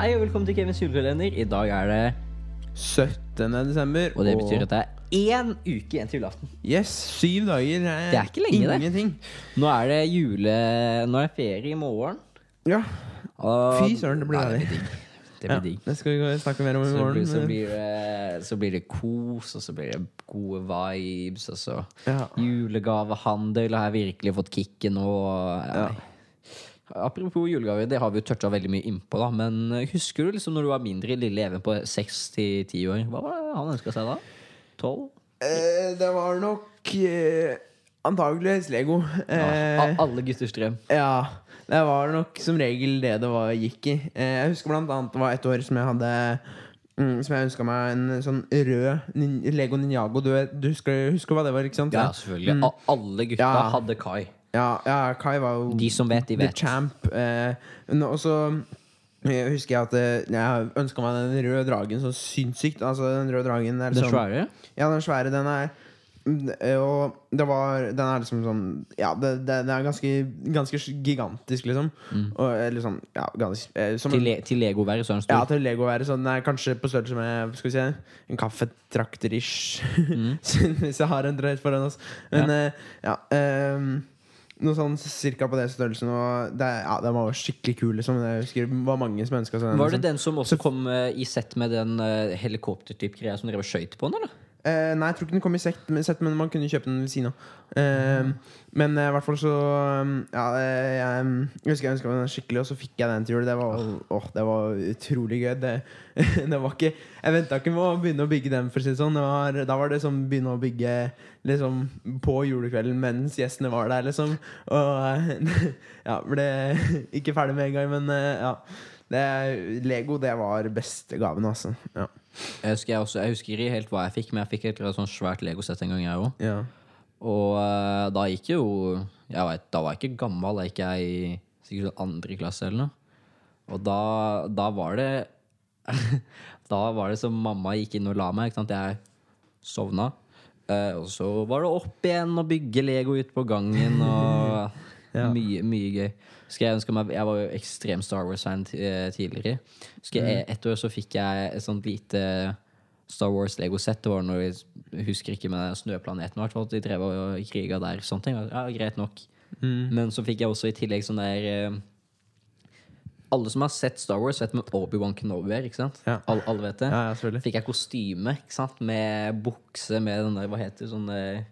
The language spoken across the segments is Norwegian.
Hei og velkommen til Kevins julekalender. I dag er det 17. desember. Og det betyr at det er én uke igjen til julaften. Yes, syv dager. Det er ikke lenge, det. Ingenting. Nå er det jule... Nå er det ferie i morgen. Ja, Og Fy søren, det blir deilig. Det blir digg. Det ja, det skal vi snakke mer om i Så morgen. blir, så, blir det, så blir det kos, og så blir det gode vibes, og så Ja. julegavehandel. Har jeg virkelig fått kicket nå? Ja. Apropos julegaver, det har vi jo toucha veldig mye innpå, da. Men husker du liksom når du var mindre, lille Even på seks til ti år? Hva var det han ønska seg da? Tolv? Eh, det var nok eh, antageligvis Lego. Eh, A- Alle gutters drøm. ja, det var nok som regel det det var, gikk i. Eh, jeg husker blant annet det var et år som jeg hadde mm, Som jeg ønska meg en sånn rød nin Lego Ninjago. Du, du husker, husker hva det var, ikke sant? Ja, selvfølgelig. Mm. Alle gutta Ja. hadde Kai. Ja, ja, Kai var jo De som vet, de The vet. champ. Eh, og så eh, husker jeg at eh, jeg ønska meg den røde dragen så sinnssykt. Altså Den røde dragen er Den liksom, svære? Ja, den svære. Den er mm, Og det var Den er liksom sånn Ja, det, det, det er ganske, ganske gigantisk, liksom. Og, eller sånn Ja, ganske eh, som Mm. Til, le til Lego-været så er den stor? ja, til Lego være sånn Den er kanskje på størrelse med Skal vi se en kaffetrakter-ish. Mm. Hvis jeg har en drøyt foran oss. Men eh, ja. ehm, noe sånn cirka på det størrelsen. Og det, ja, den var skikkelig kul. Liksom. Jeg husker det var mange som ønska seg den. Var det liksom. den som også kom eh, i sett med den uh, helikoptertype-greia som dere skøyt på den, eller? Eh, nei, jeg tror ikke den kom i sett, men, men man kunne kjøpe den ved siden av. Eh, men i i hvert fall så um, Ja, eh, jeg, jeg husker jeg ønska meg den skikkelig, og så fikk jeg den til jul. Det var, oh, det var utrolig gøy. Det, det var ikke Jeg venta ikke med å begynne å bygge den, for å si sånn. Var, da var det å begynne å bygge liksom på julekvelden mens gjestene var der, liksom. Og ja, ble ikke ferdig med en gang, men eh, ja. Det, Lego, det var beste gaven, altså. Ja. Jeg husker, jeg, også, jeg husker ikke helt hva jeg fikk, men jeg fikk et sånn svært Lego-sett en gang, jeg òg. ja. Og uh, da gikk jo jeg vet, Da var jeg ikke gammel, da gikk jeg i sikkert sånn andre klasse eller noe. Og da, da var det Da var det som mamma gikk inn og la meg. Ikke sant? Jeg sovna. Uh, og så var det opp igjen og bygge Lego ute på gangen. Og Ja. mye, mye gøy. Skal jeg, meg, jeg var jo ekstrem Star Wars-fan eh, tidligere. Husker jeg, Et år så fikk jeg et sånt lite Star Wars-Lego-sett. Det var når jeg husker ikke med Snøplaneten. i hvert fall, De drev og kriga der. Sånne ting. Ja, Greit nok. Men så fikk jeg også i tillegg sånn der eh, Alle som har sett Star Wars, vet med Obi-Wan Kenobi er. Ja. Alle, alle vet det. Ja, ja. Fikk jeg kostyme ikke sant? med bukse med den der, hva heter det, sånn eh,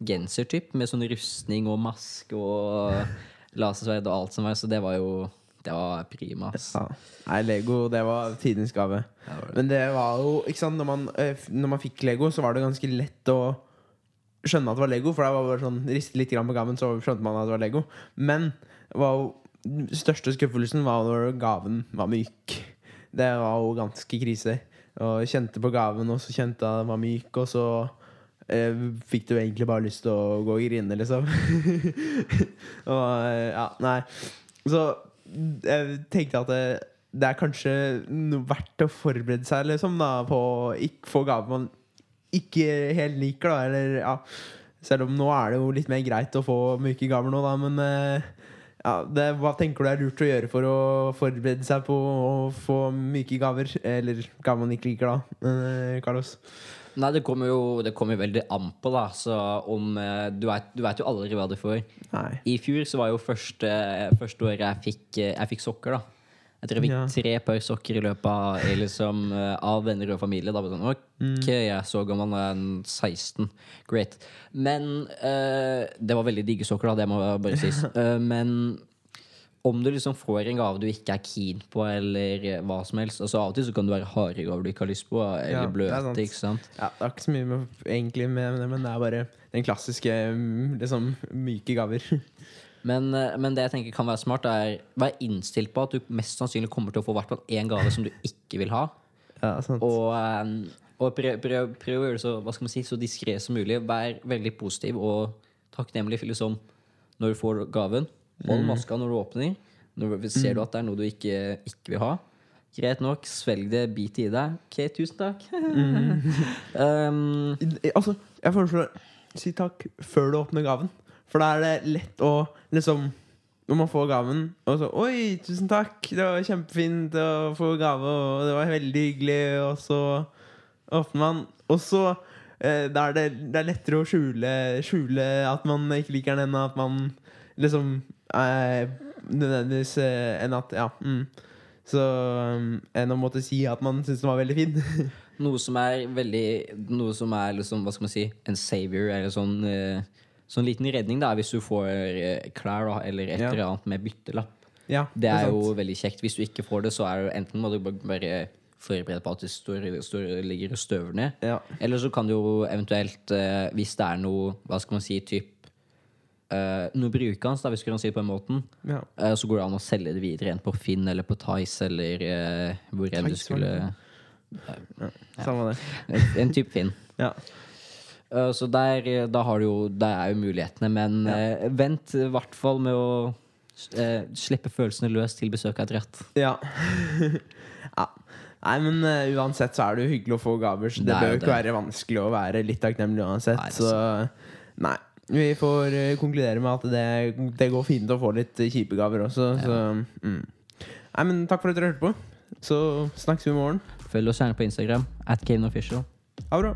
gensertyp. Med sånn rustning og maske og lasersverd og alt som var. Så det var jo Det var prima. Ja. Nei, Lego, det var tidens gave. Ja. Men det var jo ikke sant, når man, eh, når man fikk Lego, så var det ganske lett å skjønne at det var Lego. For det var bare sånn riste litt grann på gaven, så skjønte man at det var Lego. Men var jo, største skuffelsen var når gaven var myk. Det var jo ganske krise. Og kjente på gaven, og så kjente jeg den var myk, og så fikk du egentlig bare lyst til å gå og grine, liksom. og eh, ja, nei. Så jeg tenkte at det, det er kanskje verdt å forberede seg liksom, da, på å ikke få gaver man ikke helt liker. Da, eller, ja. Selv om nå er det jo litt mer greit å få myke gaver nå, da, men eh, ja, det, hva tenker du er lurt å gjøre for å forberede seg på å få myke gaver? Eller gaver man ikke liker, da, eh, Carlos? Nei, det kommer jo det kommer veldig an på, da. Så om eh, Du vet, du vet jo aldri hva du får. Nei. I fjor så var jo første, første året jeg fikk, eh, jeg fikk sokker, da. Jeg tror jeg fikk Ja. tre par sokker i løpet av, liksom, eh, av venner og familie. Da sånn, ok, jeg er så gammel, jeg er en 16. Great. Men uh, Det var veldig digge sokker, da, det må jeg bare sies. Uh, men om du liksom får en gave du ikke er keen på, eller eh, hva som helst altså Av og til så kan det være harde gaver du ikke har lyst på, eller Ja, bløte. ikke sant? Ja, det er ikke så mye med, egentlig med det, men det er bare den klassiske mm, liksom, myke gaver. Men, eh, men det jeg tenker kan være smart, er vær innstilt på at du mest sannsynlig kommer til å få hvert fall én gave som du ikke vil ha. Ja, sant. Og, eh, og prøv, prøv, prøv å gjøre det så, hva skal man si, så diskré som mulig. Vær veldig positiv og takknemlig liksom, når du får gaven. Hold maska når du åpner. Når du, ser du at det er noe du ikke, ikke vil ha. Greit nok, svelg det, bit i deg. Ok, tusen takk. um, I- Altså, jeg foreslår si takk før du åpner gaven. For da er det lett å liksom når man får gaven, og så Oi, tusen takk! Det var kjempefint å få gave, og det var veldig hyggelig. Og så åpner man, og så eh, da er det, det er lettere å skjule, skjule at man ikke liker den, enn at man liksom eh, Nødvendigvis eh, enn at Ja. Mm. Så um, enn å måtte si at man syns den var veldig fin. Noe som er veldig Noe som er liksom, hva skal man si, en savior, eller sånn eh, Sånn liten redning, da, hvis du får eh, klær da, eller et eller annet med byttelapp. ja, Det er sant. jo veldig kjekt. Hvis du ikke får det, så er det enten må du bare- forberede på at det står, står, ligger og støver ned. Ja. Eller så kan du jo eventuelt, eh, hvis det er noe Hva skal man si, typ eh, Noe brukende, hvis du kan si det på den måten, Ja. eh, så går det an å selge det videre enten på Finn eller på Tice eller eh, hvor enn du skulle var ja. Samme det. En, en type Finn. Ja. Eh, Så der, eh, da har du jo Der er jo mulighetene, men eh, vent i hvert fall med å eh, slippe følelsene løs til besøket et rett. Ja. ja. Nei, men uh, uansett så er det jo hyggelig å få gaver, så det, Det er bør jo ikke være vanskelig å være litt takknemlig uansett. Nei, er så nei. Vi får uh, konkludere med at det, det går fint å få litt kjipe gaver også, så mm. Nei, men takk for at dere hørte på. Så snakkes vi i morgen. Følg oss gjerne på Instagram. At Ha det bra.